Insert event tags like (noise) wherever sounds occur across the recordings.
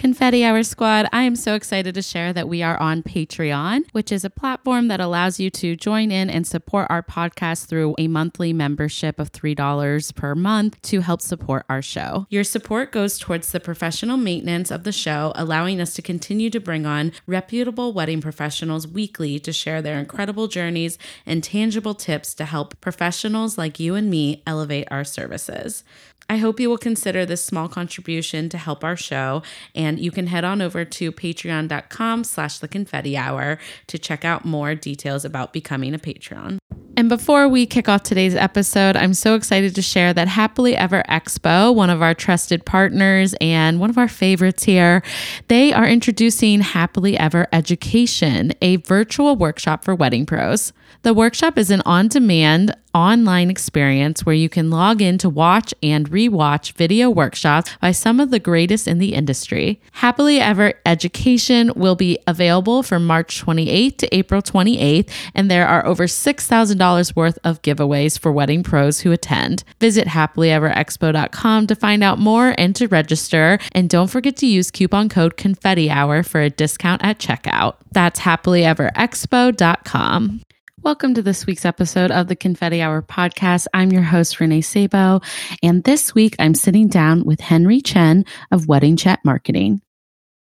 Confetti Hour Squad, I am so excited to share that we are on Patreon, which is a platform that allows you to join in and support our podcast through a monthly membership of $3 per month to help support our show. Your support goes towards the professional maintenance of the show, allowing us to continue to bring on reputable wedding professionals weekly to share their incredible journeys and tangible tips to help professionals like you and me elevate our services. I hope you will consider this small contribution to help our show, and you can head on over to patreon.com slash the confetti hour to check out more details about becoming a Patreon. And before we kick off today's episode, I'm so excited to share that Happily Ever Expo, one of our trusted partners and one of our favorites here, they are introducing Happily Ever Education, a virtual workshop for wedding pros. The workshop is an on demand online experience where you can log in to watch and rewatch video workshops by some of the greatest in the industry. Happily Ever Education will be available from March 28th to April 28th, and there are over $6,000 worth of giveaways for wedding pros who attend. Visit happilyeverexpo.com to find out more and to register, and don't forget to use coupon code Confetti Hour for a discount at checkout. That's happilyeverexpo.com. Welcome to this week's episode of the Confetti Hour podcast. I'm your host, Renee Sabo, and this week I'm sitting down with Henry Chen of Wedding Chat Marketing.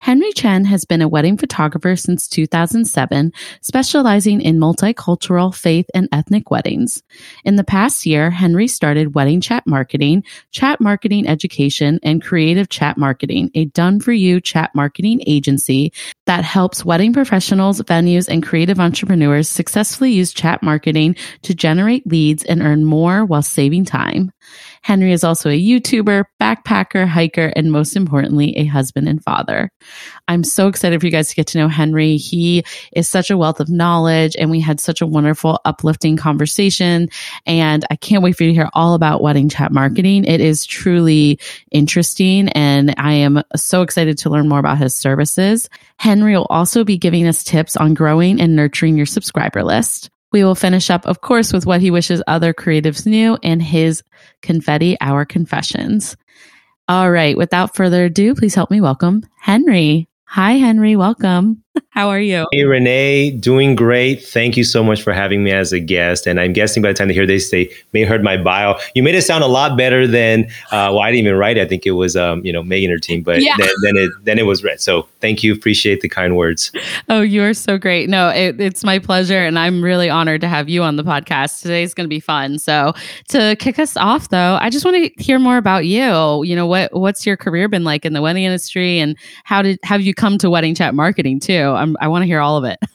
Henry Chen has been a wedding photographer since 2007, specializing in multicultural, faith, and ethnic weddings. In the past year, Henry started Wedding Chat Marketing, Chat Marketing Education, and Creative Chat Marketing, a done for you chat marketing agency that helps wedding professionals, venues, and creative entrepreneurs successfully use chat marketing to generate leads and earn more while saving time. Henry is also a YouTuber, backpacker, hiker, and most importantly, a husband and father. I'm so excited for you guys to get to know Henry. He is such a wealth of knowledge and we had such a wonderful, uplifting conversation. And I can't wait for you to hear all about wedding chat marketing. It is truly interesting and I am so excited to learn more about his services. Henry will also be giving us tips on growing and nurturing your subscriber list. We will finish up, of course, with what he wishes other creatives knew and his confetti hour confessions. All right. Without further ado, please help me welcome Henry. Hi, Henry. Welcome. (laughs) How are you? Hey, Renee. Doing great. Thank you so much for having me as a guest. And I'm guessing by the time they hear this, they may have heard my bio. You made it sound a lot better than, uh, well, I didn't even write it. I think it was, um, you know, Megan her team, but yeah. then, then, it, then it was read. So thank you. Appreciate the kind words. Oh, you are so great. No, it, it's my pleasure. And I'm really honored to have you on the podcast. Today's going to be fun. So to kick us off though, I just want to hear more about you. You know, what, what's your career been like in the wedding industry and how did, have you come to wedding chat marketing too? I'm, I want to hear all of it. (laughs)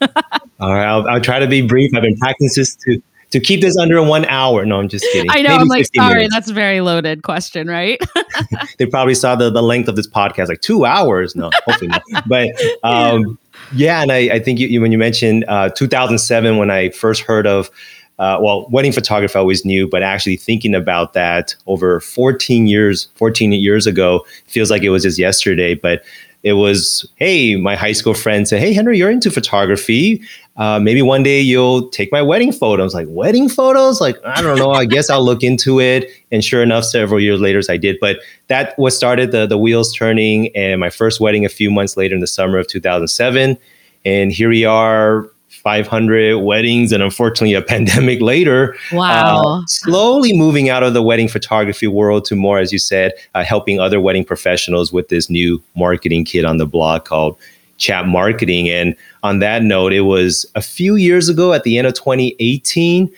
all right, I'll, I'll try to be brief. I've been practicing this to to keep this under one hour. No, I'm just kidding. I know. Maybe I'm like, sorry, minutes. that's a very loaded question, right? (laughs) (laughs) they probably saw the, the length of this podcast, like two hours. No, hopefully not. But um, yeah, and I, I think you, you, when you mentioned uh, 2007, when I first heard of, uh, well, wedding photography I always knew, but actually thinking about that over 14 years, 14 years ago, feels like it was just yesterday. But it was, hey, my high school friend said, hey, Henry, you're into photography. Uh, maybe one day you'll take my wedding photos. Like, wedding photos? Like, I don't know. I guess I'll look into it. And sure enough, several years later, I did. But that was started the, the wheels turning. And my first wedding a few months later in the summer of 2007. And here we are 500 weddings and unfortunately a pandemic (laughs) later wow. uh, slowly moving out of the wedding photography world to more as you said uh, helping other wedding professionals with this new marketing kit on the blog called chat marketing. And on that note it was a few years ago at the end of 2018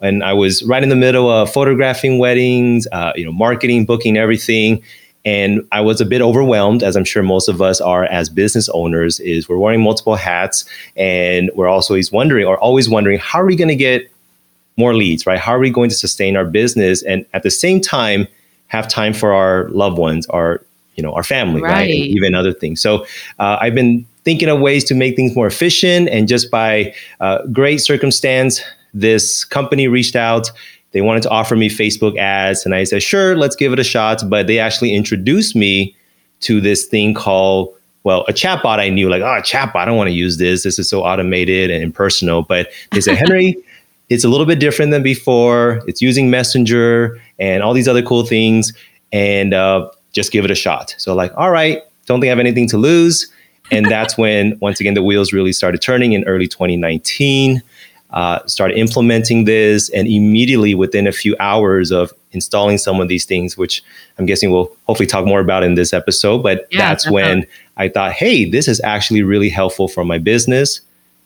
and i was right in the middle of photographing weddings uh, you know marketing booking everything and I was a bit overwhelmed, as I'm sure most of us are as business owners, is we're wearing multiple hats and we're also always wondering or always wondering, how are we going to get more leads, right? How are we going to sustain our business and at the same time have time for our loved ones, our, you know, our family, right? right? Even other things. So uh, I've been thinking of ways to make things more efficient and just by uh, great circumstance, this company reached out they wanted to offer me Facebook ads. And I said, sure, let's give it a shot. But they actually introduced me to this thing called, well, a chatbot I knew, like, oh, a chatbot, I don't want to use this. This is so automated and impersonal. But they said, Henry, (laughs) it's a little bit different than before. It's using Messenger and all these other cool things. And uh, just give it a shot. So, like, all right, don't think I have anything to lose. And that's when, once again, the wheels really started turning in early 2019 uh, started implementing this, and immediately within a few hours of installing some of these things, which I'm guessing we'll hopefully talk more about in this episode. But yeah, that's when I thought, hey, this is actually really helpful for my business.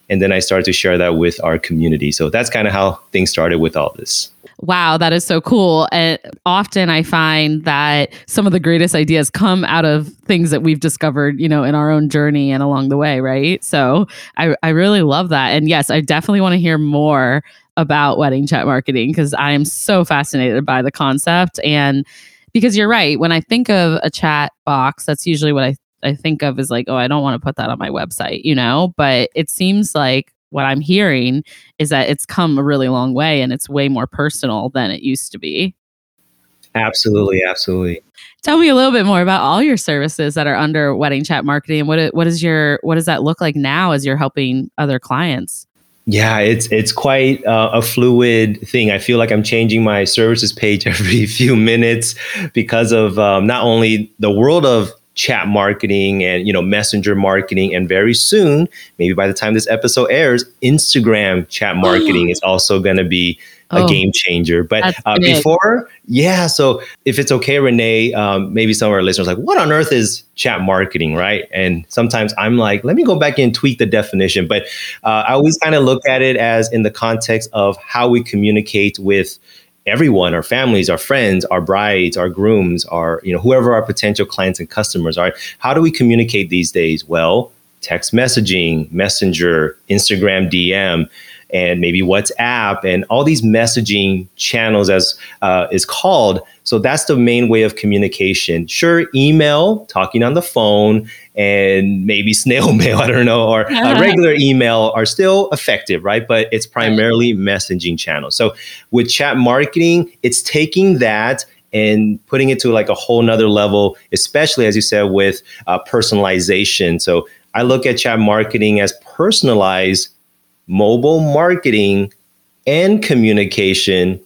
And then I started to share that with our community. So that's kind of how things started with all this wow, that is so cool. And often I find that some of the greatest ideas come out of things that we've discovered, you know, in our own journey and along the way, right? So I, I really love that. And yes, I definitely want to hear more about wedding chat marketing because I am so fascinated by the concept. And because you're right, when I think of a chat box, that's usually what I I think of is like, oh, I don't want to put that on my website, you know? But it seems like what I'm hearing is that it's come a really long way and it's way more personal than it used to be. Absolutely, absolutely. Tell me a little bit more about all your services that are under Wedding Chat Marketing. And What what is your what does that look like now as you're helping other clients? Yeah, it's it's quite uh, a fluid thing. I feel like I'm changing my services page (laughs) every few minutes because of um, not only the world of chat marketing and you know messenger marketing. And very soon maybe by the time this episode airs instagram chat (gasps) marketing is also going to be a oh, game changer. But uh, before yeah so if it's okay renee um, maybe some of our listeners like what on earth is chat marketing? Right? And sometimes i'm like let me go back and tweak the definition. But uh, i always kind of look at it as in the context of how we communicate with everyone, our families, our friends, our brides, our grooms, our, you know, whoever our potential clients and customers are. How do we communicate these days? Well, text messaging, messenger, Instagram DM, and maybe WhatsApp and all these messaging channels as uh, is called. So that's the main way of communication. Sure, email, talking on the phone, and maybe (laughs) snail mail, I don't know, or a (laughs) regular email are still effective, right? But it's primarily messaging channels. So with chat marketing, it's taking that and putting it to like a whole nother level, especially as you said with uh, personalization. So I look at chat marketing as personalized mobile marketing and communication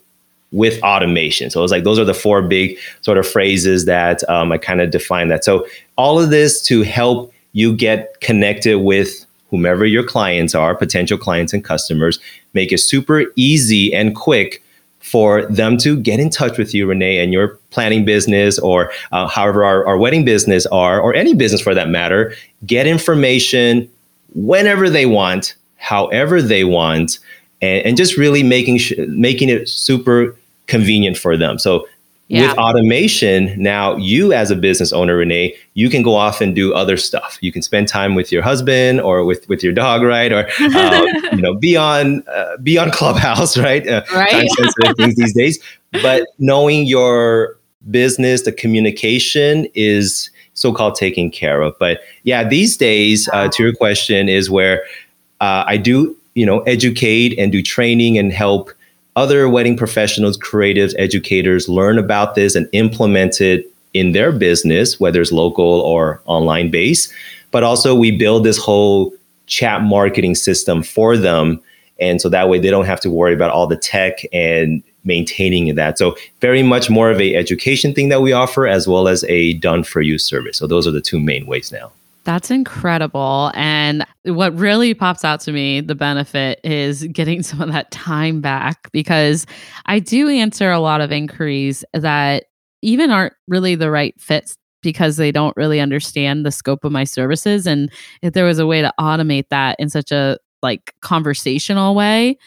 with automation. So it's like those are the four big sort of phrases that um, I kind of define that. So all of this to help you get connected with whomever your clients are, potential clients and customers, make it super easy and quick for them to get in touch with you, Renee, and your planning business or uh, however our, our wedding business are, or any business for that matter, get information whenever they want however they want, and, and just really making sh- making it super convenient for them. So yeah. with automation, now you as a business owner, Renee, you can go off and do other stuff. You can spend time with your husband or with with your dog, right? Or (laughs) uh, you know, be on uh, be on (laughs) Clubhouse, right? Uh, right. Time sensitive things these days. But knowing your business, the communication is so-called taken care of. But yeah, these days, uh, to your question, is where uh, I do, you know, educate and do training and help other wedding professionals, creatives, educators learn about this and implement it in their business, whether it's local or online base. But also, we build this whole chat marketing system for them. And so that way they don't have to worry about all the tech and maintaining that. So very much more of a education thing that we offer as well as a done for you service. So those are the two main ways now. That's incredible. And what really pops out to me, the benefit is getting (laughs) some of that time back because I do answer a lot of inquiries that even aren't really the right fits because they don't really understand the scope of my services. And if there was a way to automate that in such a like conversational way,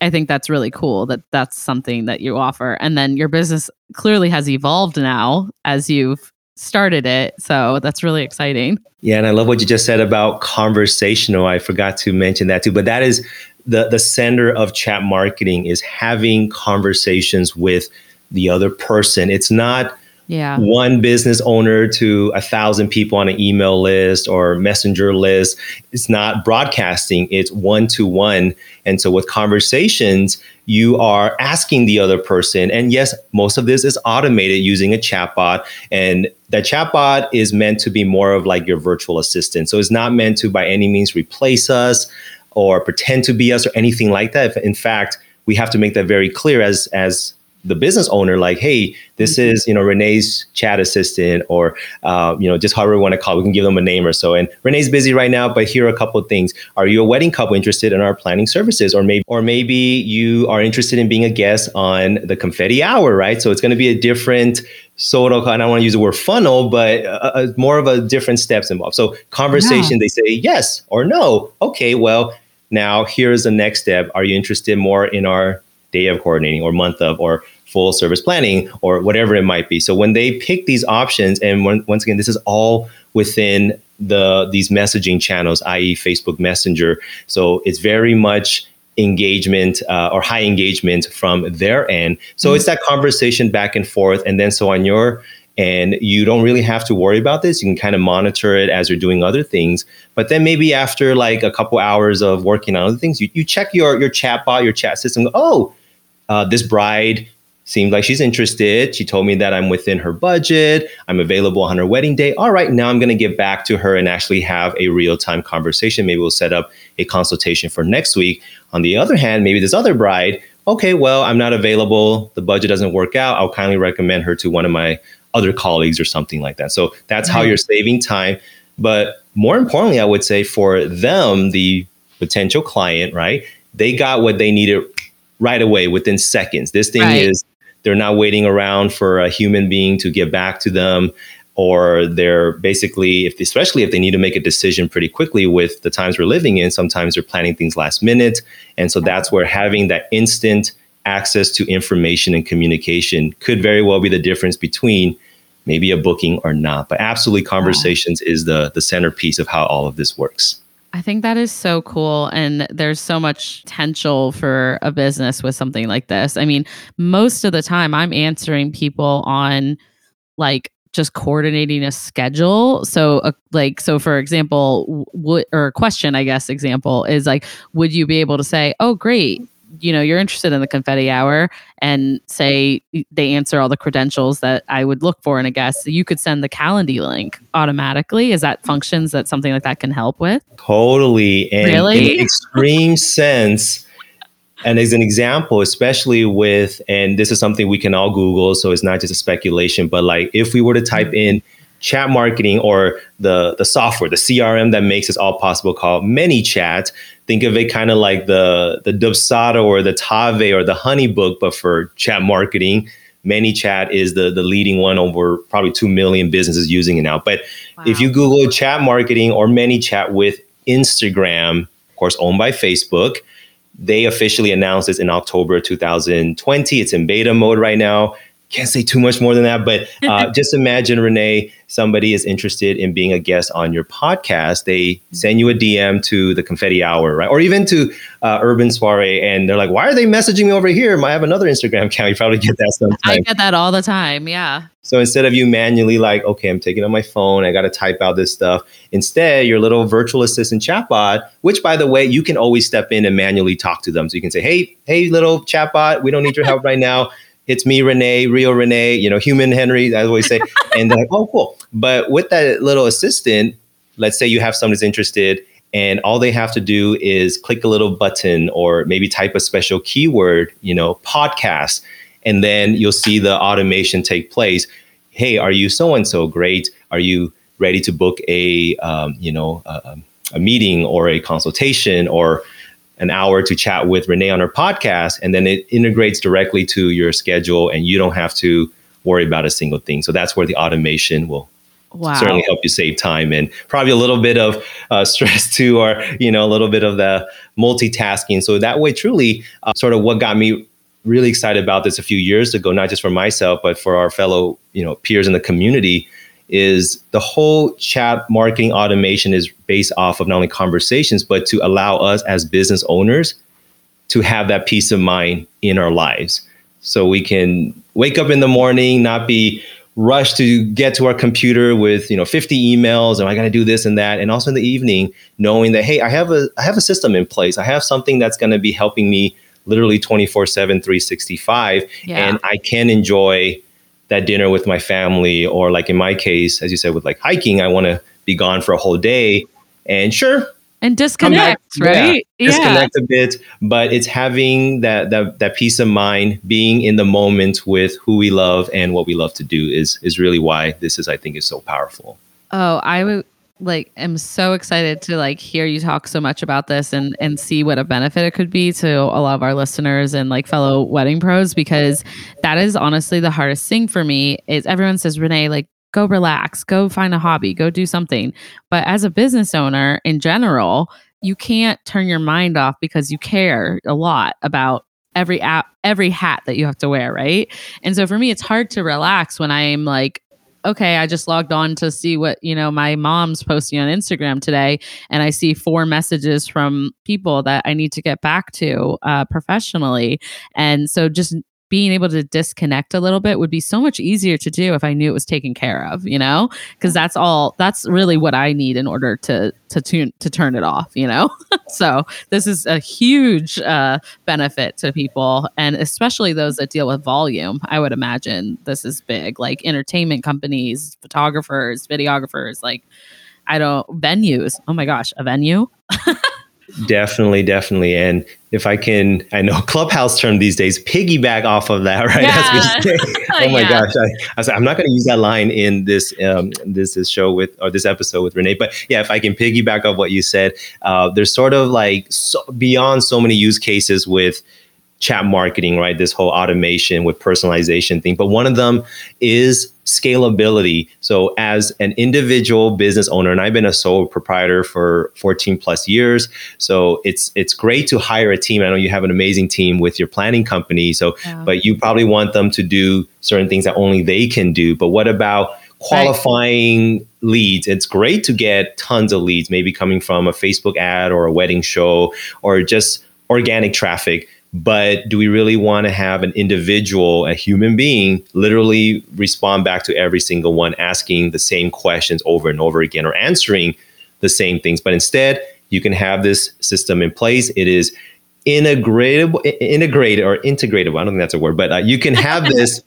I think that's really cool that that's something that you offer. And then your business clearly has evolved now as you've started it. So that's really exciting. Yeah, and I love what you just said about conversational. I forgot to mention that too, but that is the the center of chat marketing is having conversations with the other person. It's not yeah. one business owner to a thousand people on an email list or messenger list. It's not broadcasting, it's one to one. And so with conversations, you are asking the other person. And yes, most of this is automated using a chatbot. And that chatbot is meant to be more of like your virtual assistant. So it's not meant to by any means replace us or pretend to be us or anything like that. In fact, we have to make that very clear as as the business owner like hey this mm-hmm. is you know renee's chat assistant or uh, you know just however we want to call it. we can give them a name or so and renee's busy right now but here are a couple of things are you a wedding couple interested in our planning services or maybe or maybe you are interested in being a guest on the confetti hour right so it's going to be a different sort of i don't want to use the word funnel but a, a, more of a different steps involved so conversation yeah. they say yes or no okay well now here's the next step are you interested more in our day of coordinating or month of or full service planning or whatever it might be. So when they pick these options, and when, once again, this is all within the these messaging channels, i.e., Facebook Messenger. So it's very much engagement uh, or high engagement from their end. So mm-hmm. it's that conversation back and forth, and then so on your and you don't really have to worry about this. You can kind of monitor it as you're doing other things. But then maybe after like a couple hours of working on other things, you, you check your your chat bot, your chat system. Oh, uh, this bride seemed like she's interested. She told me that I'm within her budget. I'm available on her wedding day. All right, now I'm going to get back to her and actually have a real time conversation. Maybe we'll set up a consultation for next week. On the other hand, maybe this other bride, okay, well, I'm not available. The budget doesn't work out. I'll kindly recommend her to one of my other colleagues or something like that. So that's how mm-hmm. you're saving time. But more importantly, I would say for them, the potential client, right? They got what they needed right away within seconds. This thing right. is they're not waiting around for a human being to get back to them or they're basically if especially if they need to make a decision pretty quickly with the times we're living in sometimes they're planning things last minute. And so that's where having that instant access to information and communication could very well be the difference between maybe a booking or not. But absolutely conversations wow. is the the centerpiece of how all of this works I think that is so cool. And there's so much potential for a business with something like this. I mean, most of the time I'm answering people on like just coordinating a schedule. So, uh, like, so for example, what or question, I guess, example is like, would you be able to say, oh, great, you know you're interested in the confetti hour and say they answer all the credentials that I would look for in a guest, you could send the Calendly link automatically. Is that functions that something like that can help with? Totally. And really? in extreme sense, and as an example, especially with, and this is something we can all Google, so it's not just a speculation, but like if we were to type mm. in chat marketing or the the software, the CRM that makes this all possible called ManyChat. Think of it kind of like the the Dubsado or the Tave or the Honeybook, but for chat marketing. ManyChat is the the leading one over probably two million businesses using it now. But wow. if you Google chat marketing or ManyChat with Instagram, of course owned by Facebook, they officially announced this in October 2020. It's in beta mode right now can't say too much more than that, but (laughs) uh, just imagine, Renee, somebody is interested in being a guest on your podcast. They send you a DM to the Confetti Hour, right? Or even to uh, Urban Soiree, and they're like, why are they messaging me over here? I have another Instagram account. (laughs) You probably get that sometimes. I get that all the time. Yeah. So instead of you manually like, okay, I'm taking on my phone, I got to type out this stuff. Instead, your little virtual assistant chatbot, which by the way, you can always step in and manually talk to them. So you can say, hey, hey, little chatbot, we don't need your help (laughs) right now it's me, Renee, Rio Renee, you know, human Henry, I always say. (laughs) and they're like, oh, cool. But with that little assistant, let's say you have someone who's interested and all they have to do is click a little button or maybe type a special keyword, you know, podcast, and then you'll see the automation take place. Hey, are you so and so great? Are you ready to book a, um, you know, a, a meeting or a consultation or an hour to chat with Renee on her podcast, and then it integrates directly to your schedule, and you don't have to worry about a single thing. So that's where the automation will wow. certainly help you save time and probably a little bit of uh, (laughs) stress too, or you know, a little bit of the multitasking. So that way, truly, uh, sort of what got me really excited about this a few years ago, not just for myself, but for our fellow you know peers in the community is the whole chat marketing automation is based off of not only conversations, but to allow us as business owners to have that peace of mind in our lives. So we can wake up in the morning, not be rushed to get to our computer with you know 50 emails and I got to do this and that and also in the evening knowing that hey I have a I have a system in place I have something that's going to be helping me literally 24/7 365 yeah. and I can enjoy that dinner with my family or like in my case as you said with like hiking I want to be gone for a whole day and sure and disconnect, right? Yeah, disconnect a bit, but it's having that that that peace of mind, being in the moment with who we love and what we love to do is is really why this is I think is so powerful. Oh, I would like am so excited to like hear you talk so much about this and and see what a benefit it could be to a lot of our listeners and like fellow wedding pros because that is honestly the hardest thing for me is everyone says renee like go relax, go find a hobby, go do something. But as a business owner in general, you can't turn your mind off because you care a lot about every app, every hat that you have to wear, right? And so for me, it's hard to relax when I'm like, okay, I just logged on to see what, you know, my mom's posting on Instagram today. And I see four messages from people that I need to get back to uh, professionally. And so just being able to disconnect a little bit would be so much easier to do if I knew it was taken care of, you know? Because that's all that's really what I need in order to to tune to turn it off, you know? (laughs) so this is a huge uh, benefit to people and especially those that deal with volume. I would imagine this is big, like entertainment companies, photographers, videographers, like I don't venues. Oh my gosh, a venue. (laughs) Definitely, definitely. And if I can, I know (laughs) Clubhouse term these days, piggyback off of that, right? (laughs) Yeah. (laughs) oh my yeah. gosh. I, I am not going to use that line in this, um, this, this show with, or this episode with Renee, but yeah, if I can piggyback off what you said, uh, there's sort of like so, beyond so many use cases with, chat marketing, right? This whole automation with personalization thing. But one of them is scalability. So, as an individual business owner, and I've been a sole proprietor for 14 plus years, so it's it's great to hire a team. I know you have an amazing team with your planning company. So, yeah. but you probably want them to do certain things that only they can do. But what about qualifying right. leads? It's great to get tons of leads, maybe coming from a Facebook ad or a wedding show or just organic traffic but do we really want to have an individual, a human being, literally respond back to every single one, asking the same questions over and over again or answering the same things? But instead, you can have this system in place. It is integratable, integrated or integrated. I don't think that's a word, but uh, you can have (laughs) this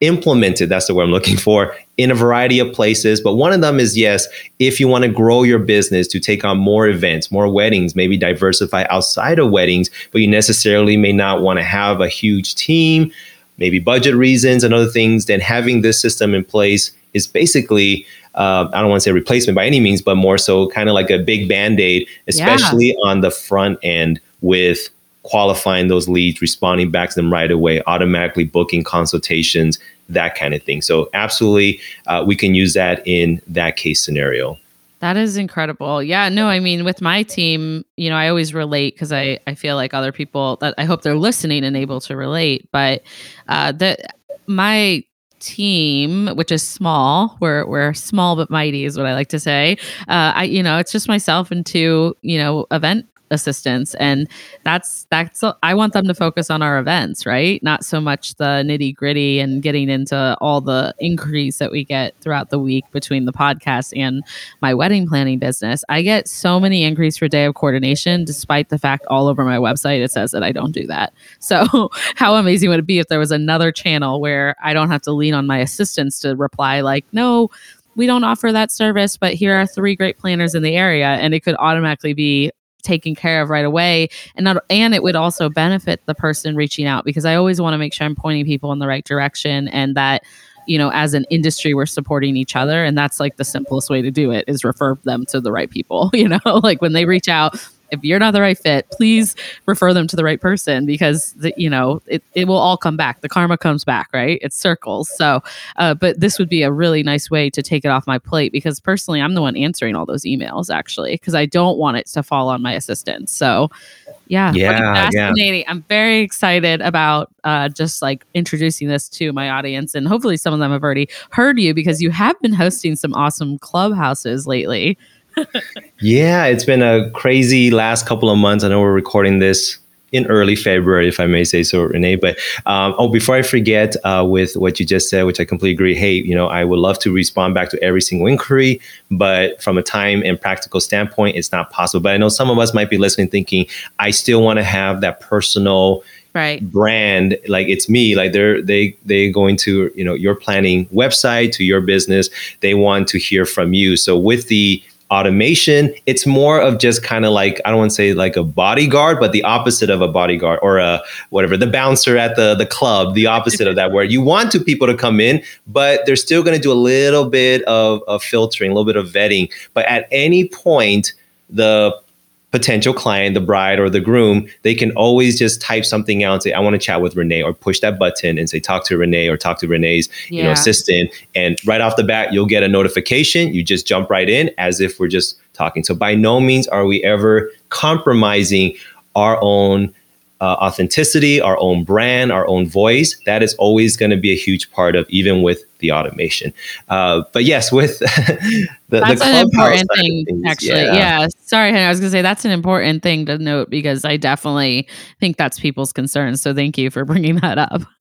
implemented that's the word i'm looking for in a variety of places but one of them is yes if you want to grow your business to take on more events more weddings maybe diversify outside of weddings but you necessarily may not want to have a huge team maybe budget reasons and other things then having this system in place is basically uh, I don't want to say replacement by any means, but more so kind of like a big band aid, especially yeah. on the front end with qualifying those leads, responding back to them right away, automatically booking consultations, that kind of thing. So, absolutely, uh, we can use that in that case scenario. That is incredible. Yeah, no, I mean, with my team, you know, I always relate because I, I feel like other people that I hope they're listening and able to relate. But uh, my team, which is small, we're we're small but mighty, is what I like to say. Uh, I, you know, it's just myself and two, you know, event assistants and that's that's i want them to focus on our events right? Not so much the nitty gritty and getting into all the increase that we get throughout the week between the podcast and my wedding planning business. I get so many increase for day of coordination despite the fact all over my website it says that i don't do that. So (laughs) how amazing would it be if there was another channel where i don't have to lean on my assistants to reply like no we don't offer that service, but here are three great planners in the area. And it could automatically be taken care of right away. And not and it would also benefit the person reaching out because i always want to make sure i'm pointing people in the right direction and that you know as an industry we're supporting each other. And that's like the simplest way to do it is refer them to the right people (laughs) you know (laughs) like when they reach out if you're not the right fit, please refer them to the right person because the, you know it, it will all come back. The karma comes back, right? It circles. So, uh, but this would be a really nice way to take it off my plate because personally, I'm the one answering all those emails actually because I don't want it to fall on my assistant. So, yeah, yeah, fascinating. Yeah. I'm very excited about uh, just like introducing this to my audience, and hopefully, some of them have already heard you because you have been hosting some awesome clubhouses lately yeah, it's been a crazy last couple of months. I know we're recording this in early February, if I may say so, Renee. But um, oh, before I forget, uh, with what you just said, which I completely agree. Hey, you know, I would love to respond back to every single inquiry, but from a time and practical standpoint, it's not possible. But I know some of us might be listening, thinking, I still want to have that personal right brand like it's me like they're they they going to you know your planning website to your business they want to hear from you so with the automation. It's more of just kind of like i don't want to say like a bodyguard but the opposite of a bodyguard or a whatever the bouncer at the the club the opposite of that where you want to people to come in but they're still going to do a little bit of, of filtering a little bit of vetting. But at any point the potential client, the bride or the groom, they can always just type something out and say, I want to chat with Renee or push that button and say, talk to Renee or talk to Renee's, yeah. you know, assistant. And right off the bat, you'll get a notification. You just jump right in as if we're just talking. So by no means are we ever compromising our own uh, authenticity, our own brand, our own voice. That is always going to be a huge part of even with the automation. Uh, but yes, with (laughs) the, that's the an important thing, things, actually. Yeah. yeah. Sorry, Henry, I was going to say that's an important thing to note because I definitely think that's people's concerns. So thank you for bringing that up. (laughs)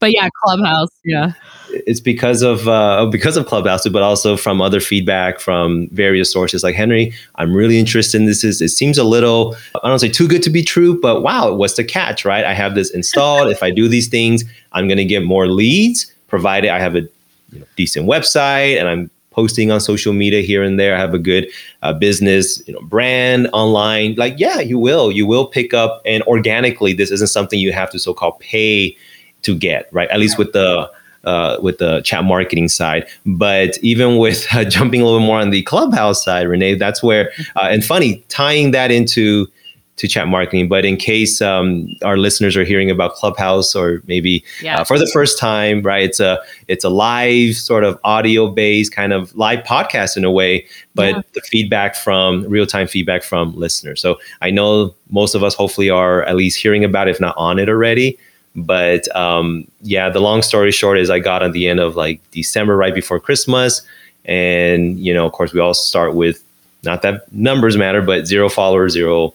but yeah, Clubhouse. Yeah, it's because of uh, because of Clubhouse, but also from other feedback from various sources. Like Henry, I'm really interested in this. Is it seems a little I don't say too good to be true, but wow, what's the catch? Right? I have this installed. if I do these things, I'm going to get more leads provided I have a you know, decent website and I'm posting on social media here and there. I have a good uh, business, you know, brand online. Like, yeah, you will, you will pick up, and organically, this isn't something you have to so-called pay to get, right? At least with the uh, with the chat marketing side. But even with uh, (laughs) jumping a little more on the clubhouse side, Renee, that's where, uh, and funny, tying that into to chat marketing. But in case um, our listeners are hearing about Clubhouse or maybe yeah. uh, for the first time, right? It's a it's a live sort of audio based kind of live podcast in a way, but yeah. the feedback from real time feedback from listeners. So I know most of us hopefully are at least hearing about, it, if not on it already. But um, yeah, the long story short is I got on the end of like December right before Christmas, and you know, of course, we all start with not that numbers matter, but zero followers, zero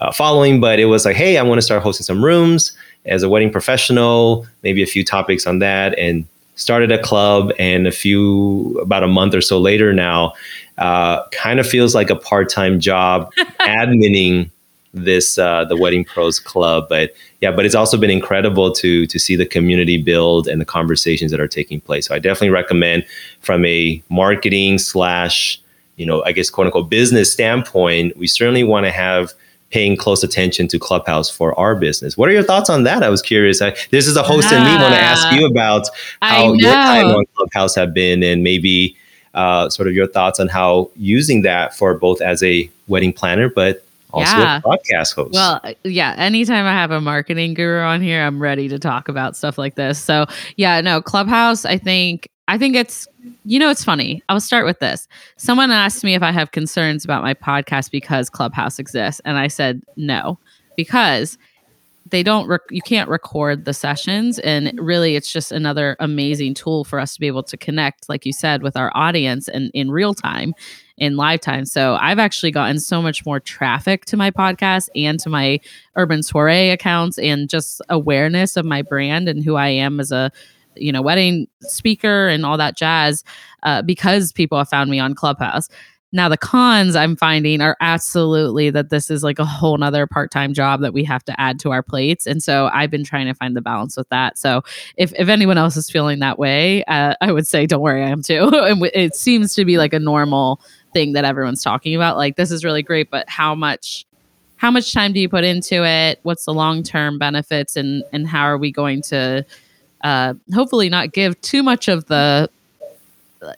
uh, following, but it was like, hey, I want to start hosting some rooms as a wedding professional, maybe a few topics on that, and started a club. And a few, about a month or so later now, uh, kind of feels like a part time job (laughs) adminning this uh, the wedding pros club but yeah but it's also been incredible to to see the community build and the conversations that are taking place so i definitely recommend from a marketing slash you know i guess quote unquote business standpoint we certainly want to have paying close attention to Clubhouse for our business. What are your thoughts on that? I was curious. I, this is a host and me want to ask you about how your time on Clubhouse have been and maybe uh, sort of your thoughts on how using that for both as a wedding planner, but also yeah. a podcast host. Well, uh, yeah, anytime I have a marketing guru on here, I'm ready to talk about stuff like this. So, yeah, no, Clubhouse, I think I think it's, you know, it's funny. I'll start with this. Someone asked me if I have concerns about my podcast because Clubhouse exists. And I said no, because they don't, rec- you can't record the sessions. And really, it's just another amazing tool for us to be able to connect, like you said, with our audience and in real time, in live time. So I've actually gotten so much more traffic to my podcast and to my urban soiree accounts and just awareness of my brand and who I am as a, you know, wedding speaker and all that jazz uh, because people have found me on Clubhouse. Now, the cons I'm finding are absolutely that this is like a whole nother part time job that we have to add to our plates. And so I've been trying to find the balance with that. So if, if anyone else is feeling that way, uh, I would say, don't worry, I am too. (laughs) and it seems to be like a normal thing that everyone's talking about. Like, this is really great, but how much? How much time do you put into it? What's the long term benefits, and and how are we going to uh, hopefully not give too much of the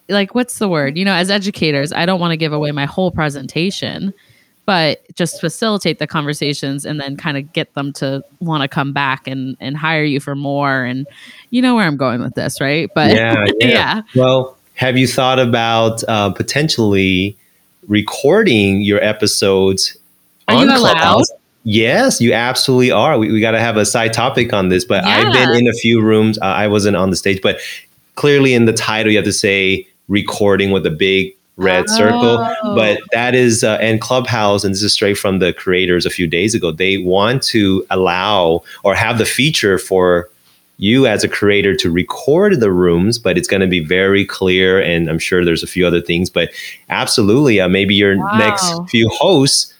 like what's the word you know as educators i don't want to give away my whole presentation but just facilitate the conversations and then kind of get them to want to come back and and hire you for more and you know where i'm going with this right but yeah yeah, (laughs) yeah. well have you thought about uh, potentially recording your episodes Are on you allowed? Yes, you absolutely are. We, we got to have a side topic on this, but yeah. I've been in a few rooms. Uh, I wasn't on the stage, but clearly in the title, you have to say recording with a big red Oh. circle. But that is, uh, and Clubhouse, and this is straight from the creators a few days ago, they want to allow or have the feature for you as a creator to record the rooms, but it's going to be very clear. And I'm sure there's a few other things, but absolutely, uh, maybe your Wow. next few hosts,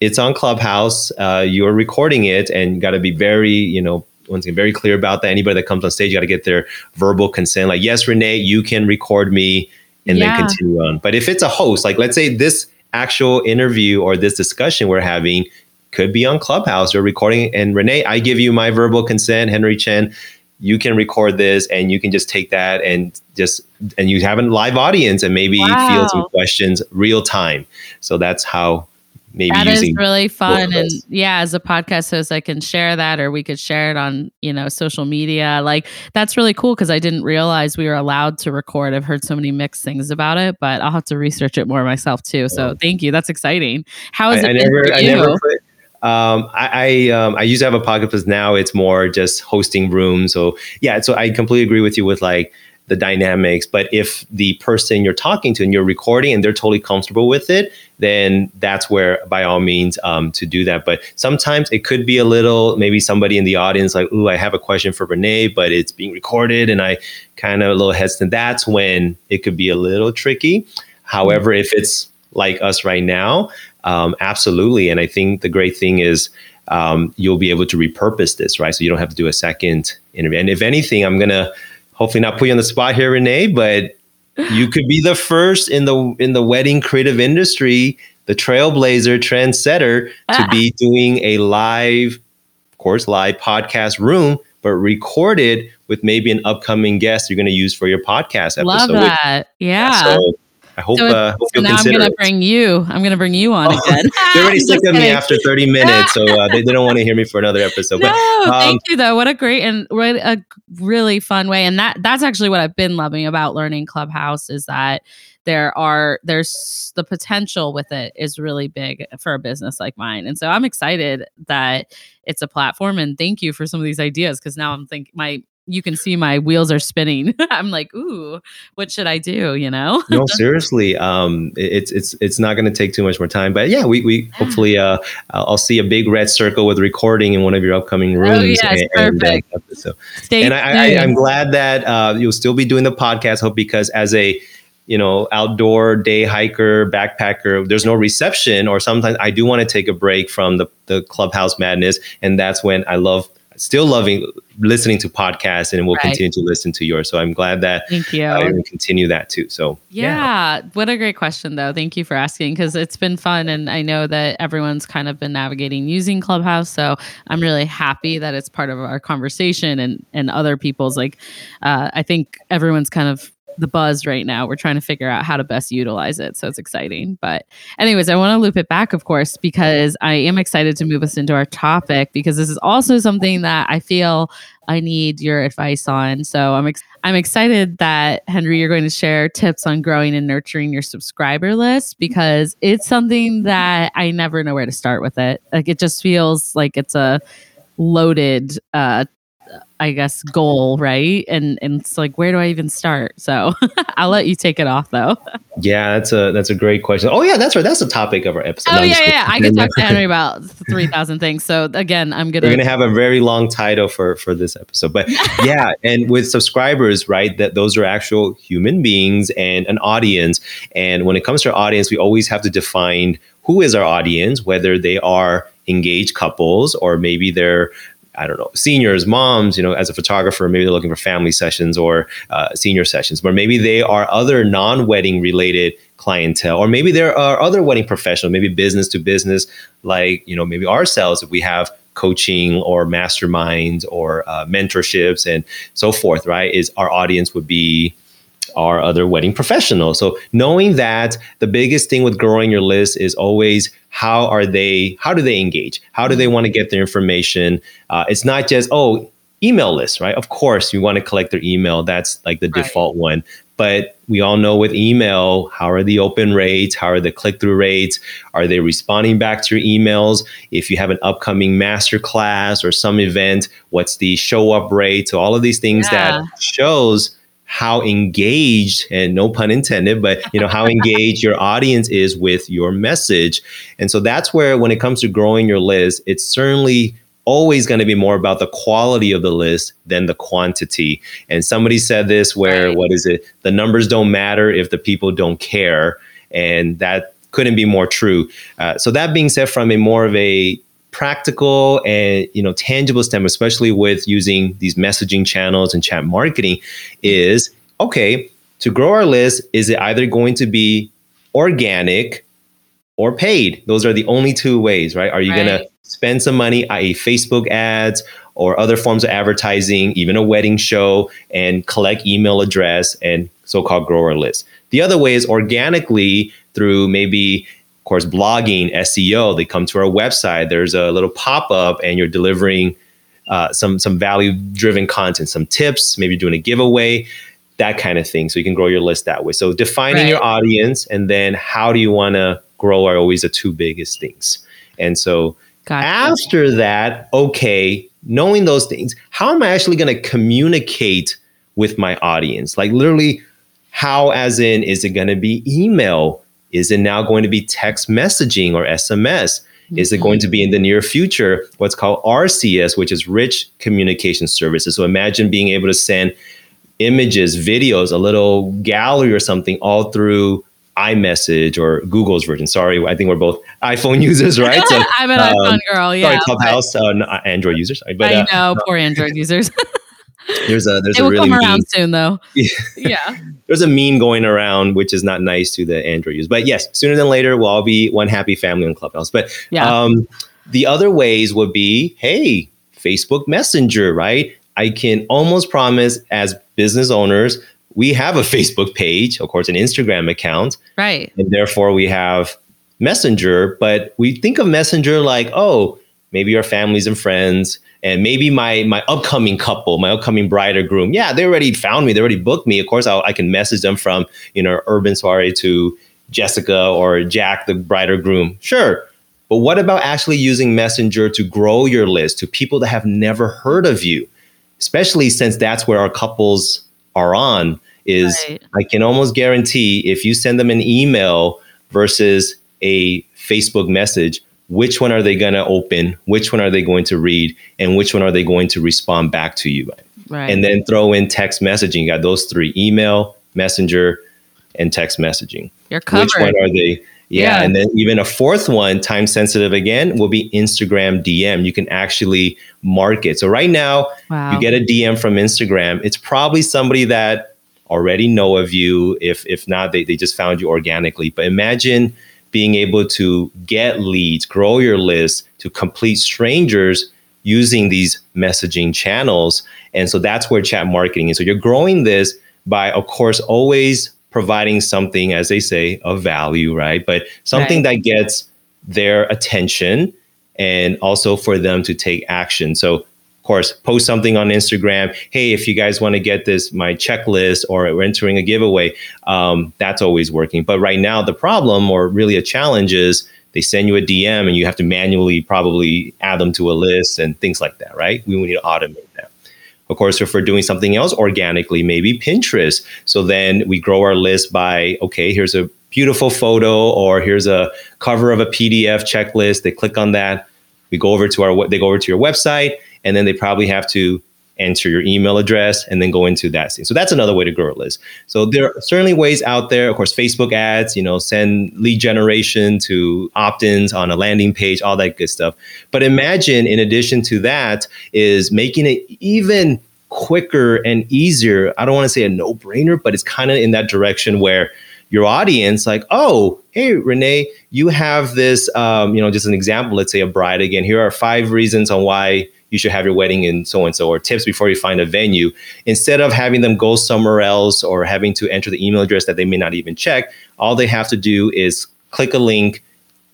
it's on Clubhouse. Uh, you're recording it, and got to be very, you know, once again, very clear about that. Anybody that comes on stage, you got to get their verbal consent. Like, yes, Renee, you can record me, and Yeah. then continue on. But if it's a host, like let's say this actual interview or this discussion we're having could be on Clubhouse or recording. And Renee, I give you my verbal consent, Henry Chen. You can record this and you can just take that and just and you have a live audience and maybe field some questions real time. So that's how maybe That is really fun. And yeah, as a podcast host, I can share that or we could share it on, you know, social media. Like that's really cool because I didn't realize we were allowed to record. I've heard so many mixed things about it, but I'll have to research it more myself too. So thank you. That's exciting. How is I, it I never, I never put. Um, I I, um, I used to have a podcast, but now it's more just hosting rooms. So yeah, so I completely agree with you with like the dynamics. But if the person you're talking to and you're recording and they're totally comfortable with it, then that's where by all means um, to do that. But sometimes it could be a little maybe somebody in the audience like, "Ooh, I have a question for Renee, but it's being recorded," and I kind of a little hesitant. That's when it could be a little tricky. However, if it's like us right now, um, absolutely. And I think the great thing is um, you'll be able to repurpose this, right? So you don't have to do a second interview. And if anything, I'm gonna hopefully not put you on the spot here, Renee, but you could be the first in the in the wedding creative industry, the trailblazer, trendsetter, to be ah. doing a live, of course, live podcast room, but recorded with maybe an upcoming guest you're going to use for your podcast episode. Love that. Yeah. So I hope, So uh, hope So now I'm gonna it. bring you. I'm gonna bring you on Oh, again. (laughs) They already sick of me after 30 (laughs) minutes, so uh, they, they don't want to hear me for another episode. No, But um, thank you though. What a great and what a really fun way. And that that's actually what I've been loving about learning Clubhouse is that there are there's the potential with it is really big for a business like mine. And so I'm excited that it's a platform and thank you for some of these ideas because now I'm thinking my you can see my wheels are spinning. (laughs) I'm like, ooh, what should I do? You know? no, seriously, um, it- it's it's it's not going to take too much more time. But yeah, we we hopefully uh, I'll see a big red circle with recording in one of your upcoming rooms. Oh, yes, and, perfect. uh, episode. Stay and I, I, I'm glad that uh, you'll still be doing the podcast. Hope because as a you know outdoor day hiker backpacker, there's no reception, or sometimes I do want to take a break from the the clubhouse madness, and that's when I love still loving listening to podcasts, and will Right. continue to listen to yours. So I'm glad that Thank you. I will continue that too. So Yeah. What a great question, though. Thank you for asking because it's been fun. And I know that everyone's kind of been navigating using Clubhouse. So I'm really happy that it's part of our conversation and, and other people's. Like, uh, I think everyone's kind of the buzz right now. We're trying to figure out how to best utilize it. So it's exciting. But, anyways, I want to loop it back, of course, because I am excited to move us into our topic because this is also something that I feel I need your advice on. So I'm ex- I'm excited that Henry, you're going to share tips on growing and nurturing your subscriber list because it's something that I never know where to start with it. Like it just feels like it's a loaded uh I guess goal, right? And and it's like where do I even start? So (laughs) I'll let you take it off though. yeah, that's a that's a great question. Oh yeah, that's right. That's the topic of our episode. Oh No, yeah, yeah. I can talk to (laughs) Henry about three thousand things. So again, I'm gonna We're gonna have a very long title for for this episode, but (laughs) yeah, and with subscribers, right? That those are actual human beings and an audience. And when it comes to our audience, we always have to define who is our audience, whether they are engaged couples or maybe they're I don't know, seniors, moms, you know, as a photographer, maybe they're looking for family sessions or uh, senior sessions, or maybe they are other non wedding related clientele, or maybe there are other wedding professionals, maybe business to business, like, you know, maybe ourselves, if we have coaching or masterminds or uh, mentorships and so forth, right? Is our audience would be are other wedding professionals. So knowing that the biggest thing with growing your list is always how are they, how do they engage? How do they want to get their information? Uh, it's not just, oh, email list, right? Of course, you want to collect their email. That's like the Right. default one. But we all know with email, how are the open rates? How are the click through rates? Are they responding back to your emails? If you have an upcoming master class or some event, what's the show up rate? So all of these things Yeah. that shows how engaged and no pun intended but you know how (laughs) engaged your audience is with your message. And so that's where when it comes to growing your list it's certainly always going to be more about the quality of the list than the quantity. And somebody said this where Right. what is it? The numbers don't matter if the people don't care. And that couldn't be more true. Uh, so that being said from a more of a practical and you know tangible standpoint especially with using these messaging channels and chat marketing is okay to grow our list is it either going to be organic or paid? Those are the only two ways right? Are you going to spend some money i.e facebook ads or other forms of advertising even a wedding show and collect email address and so-called grower list? The other way is organically through maybe course blogging seo they come to our website there's a little pop-up and you're delivering uh, some some value driven content some tips maybe doing a giveaway that kind of thing. So you can grow your list that way. So defining Right. your audience and then how do you want to grow are always the two biggest things. And so Gotcha. after that okay knowing those things how am i actually going to communicate with my audience? Like literally how as in is it going to be email is it now going to be text messaging or sms is it going to be in the near future what's called rcs which is rich communication services so imagine being able to send images videos a little gallery or something all through iMessage or Google's version. Sorry, I think we're both iPhone (laughs) users, right? So, (laughs) I'm an um, iPhone girl. Yeah. sorry, Clubhouse, uh, Android users. Sorry, but I uh, know, poor Android users. (laughs) there's a there's they a will really come mean, around soon, though. (laughs) Yeah. yeah. there's a meme going around which is not nice to the Android users. But yes, sooner than later we'll all be one happy family on Clubhouse. But Yeah. um, the other ways would be, hey, Facebook Messenger, right? I can almost promise as business owners, we have a Facebook page, of course, an Instagram account, Right. and therefore we have Messenger. But we think of Messenger like, oh, maybe our families and friends, and maybe my my upcoming couple, my upcoming bride or groom. Yeah, they already found me, they already booked me. Of course, I'll, I can message them from you know Urban Soiree to Jessica or Jack, the bride or groom. Sure. But what about actually using Messenger to grow your list to people that have never heard of you? Especially since that's where our couples are on is Right. I can almost guarantee if you send them an email versus a Facebook message, which one are they going to open? Which one are they going to read? And which one are they going to respond back to you? Right. And then throw in text messaging. You got those three email, messenger, and text messaging. You're covered. Which one are they? Yeah. Yeah. And then even a fourth one, time sensitive again, will be Instagram DM. You can actually market. So right now, wow. you get a DM from Instagram. It's probably somebody that already know of you. If if not, they, they just found you organically. But imagine being able to get leads, grow your list to complete strangers using these messaging channels. And so that's where chat marketing is. So you're growing this by, of course, always providing something, as they say, of value, right? But something that gets their attention and also for them to take action. So, course, post something on Instagram. Hey, if you guys want to get this, my checklist, or we're entering a giveaway, um, that's always working. But right now, the problem, or really a challenge, is they send you a DM and you have to manually probably add them to a list and things like that, right? We need to automate that. Of course, if we're doing something else organically, maybe Pinterest. So then we grow our list by, okay, here's a beautiful photo or here's a cover of a PDF checklist. They click on that. We go over to our, they go over to your website and then they probably have to enter your email address and then go into that scene. So that's another way to grow a list. So there are certainly ways out there. Of course, Facebook ads, you know, send lead generation to opt-ins on a landing page, all that good stuff. But imagine in addition to that is making it even quicker and easier. I don't want to say a no-brainer, but it's kind of in that direction where your audience like, oh, hey, Renee, you have this, um, you know, just an example, let's say a bride again. Here are five reasons on why you should have your wedding in so and so, or tips before you find a venue. Instead of having them go somewhere else or having to enter the email address that they may not even check, all they have to do is click a link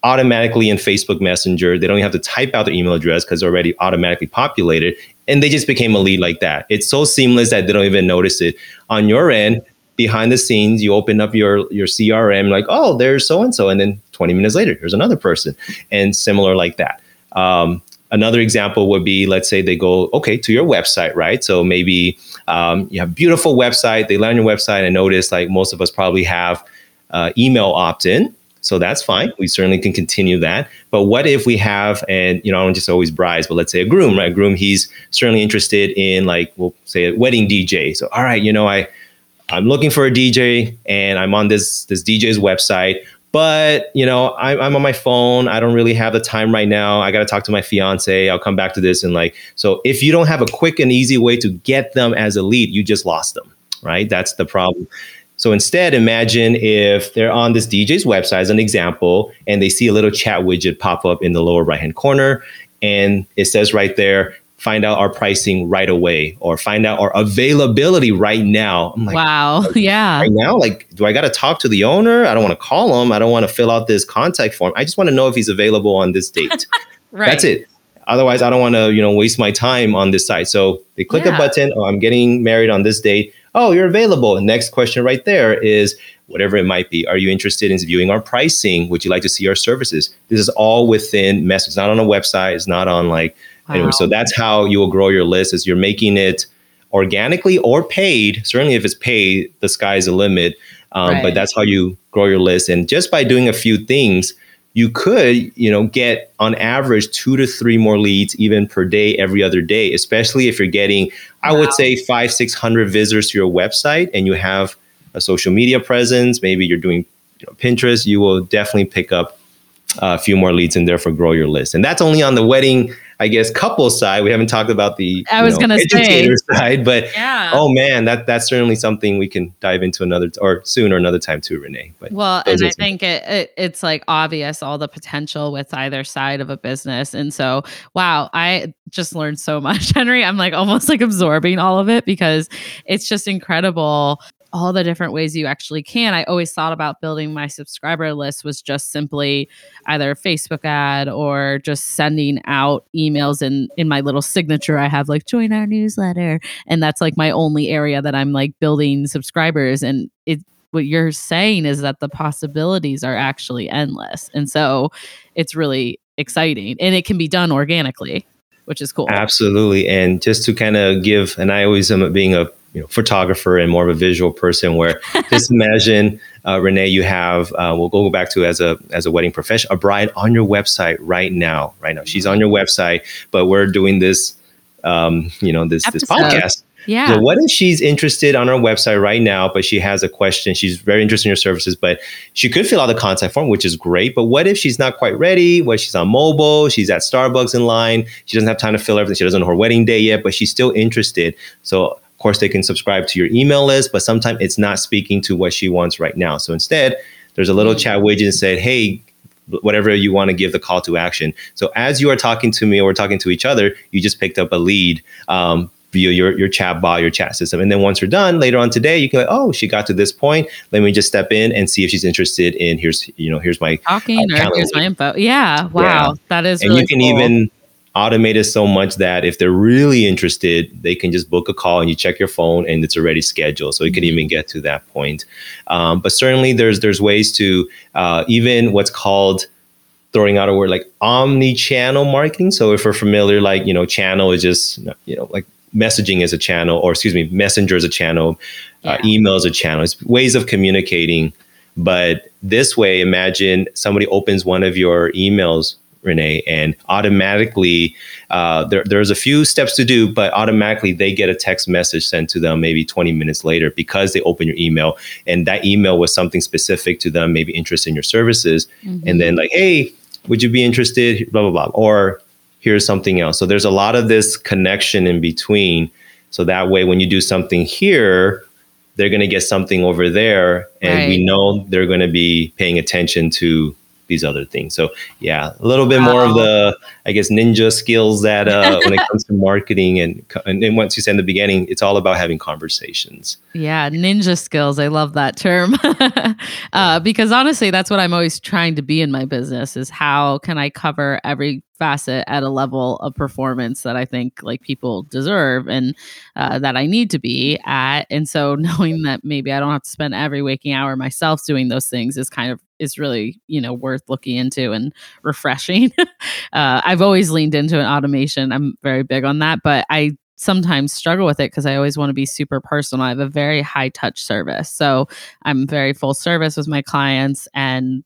automatically in Facebook Messenger. They don't even have to type out their email address because it's already automatically populated. And they just became a lead like that. It's so seamless that they don't even notice it. On your end, behind the scenes, you open up your your CRM, like, oh, there's so and so, and then 20 minutes later, here's another person, and similar like that. Um, another example would be let's say they go okay to your website right so maybe um, you have a beautiful website they land your website and notice like most of us probably have uh, email opt-in so that's fine. We certainly can continue that. But what if we have, and you know, I don't just always brides, but let's say a groom, right? A groom, he's certainly interested in like, we'll say a wedding DJ. So, all right, you know, I, I'm looking for a DJ and I'm on this, this DJ's website, but you know, I, I'm on my phone. I don't really have the time right now. I got to talk to my fiance. I'll come back to this. And like, so if you don't have a quick and easy way to get them as a lead, you just lost them, right? That's the problem. So instead, imagine if they're on this DJ's website as an example, and they see a little chat widget pop up in the lower right hand corner, and it says right there, find out our pricing right away or find out our availability right now. I'm like, wow, yeah. Right now, like, do I got to talk to the owner? I don't want to call him. I don't want to fill out this contact form. I just want to know if he's available on this date. (laughs) right. That's it. Otherwise, I don't want to, you know, waste my time on this site. So they click yeah. a button. Oh, I'm getting married on this date oh, you're available. next question right there is whatever it might be. Are you interested in viewing our pricing? Would you like to see our services? This is all within message. It's not on a website. It's not on like wow. anyway. So that's how you will grow your list is you're making it organically or paid. Certainly if it's paid, the sky's the limit. Um, right. But that's how you grow your list. And just by doing a few things, you could, you know, get on average two to three more leads even per day, every other day, especially if you're getting, I would say five, 600 visitors to your website and you have a social media presence. Maybe you're doing you know, Pinterest, you will definitely pick up a few more leads and therefore grow your list. And that's only on the wedding I guess couple side. We haven't talked about the I was know, gonna educator say. (laughs) side, but yeah. oh man, that that's certainly something we can dive into another or soon or another time too, Renee. But well, and I think it, it, it's like obvious all the potential with either side of a business, and so wow, I just learned so much, (laughs) Henry. I'm like almost like absorbing all of it because it's just incredible all the different ways you actually can. I always thought about building my subscriber list was just simply either a Facebook ad or just sending out emails in in my little signature. I have like join our newsletter, and that's like my only area that I'm like building subscribers. And it what you're saying is that the possibilities are actually endless, and so it's really exciting, and it can be done organically which is cool. Absolutely. And just to kind of give, and I always am being a you know photographer and more of a visual person where (laughs) just imagine uh, renee you have uh, we'll go back to as a as a wedding professional a bride on your website right now right now she's on your website but we're doing this um, you know this Episode. this podcast yeah. So what if she's interested on our website right now, but she has a question? She's very interested in your services, but she could fill out the contact form, which is great. But what if she's not quite ready? What if she's on mobile? She's at Starbucks in line. She doesn't have time to fill everything. She doesn't know her wedding day yet, but she's still interested. So course, they can subscribe to your email list, but sometimes it's not speaking to what she wants right now. So instead, there's a little chat widget that said, hey, whatever you want to give the call to action. So as you are talking to me or talking to each other, you just picked up a lead um, via your, your chat bot, your chat system. And then once you're done later on today, you can like, oh, she got to this point. Let me just step in and see if she's interested in here's, you know, here's my talking uh, or here's my info. Yeah. Wow. Yeah. That is and really you can cool. even automated so much that if they're really interested, they can just book a call and you check your phone and it's already scheduled. So you can mm-hmm. even get to that point. Um, but certainly there's there's ways to uh, even what's called throwing out a word like omni-channel marketing. So if we're familiar, like you know, channel is just you know like messaging is a channel, or excuse me, messenger is a channel, uh, yeah. uh, email is a channel. It's ways of communicating. But this way, imagine somebody opens one of your emails Renee, and automatically uh, there, there's a few steps to do, but automatically they get a text message sent to them maybe 20 minutes later because they open your email, and that email was something specific to them, maybe interest in your services, mm-hmm. and then like, hey, would you be interested? Blah blah blah, or here's something else. So there's a lot of this connection in between. So that way, when you do something here, they're going to get something over there, and right. we know they're going to be paying attention to these other things. So yeah, a little bit wow. more of the I guess ninja skills that uh, when it (laughs) comes to marketing and and then once you said in the beginning, it's all about having conversations. Yeah, ninja skills. I love that term (laughs) uh, because honestly, that's what I'm always trying to be in my business. Is how can I cover every facet at a level of performance that I think like people deserve and uh, that I need to be at. And so (laughs) knowing that maybe I don't have to spend every waking hour myself doing those things is kind of is really you know worth looking into and (laughs) refreshing. (laughs) uh, I've always leaned into an automation. I'm very big on that, but I sometimes struggle with it because I always want to be super personal. I have a very high touch service. So I'm very full service with my clients and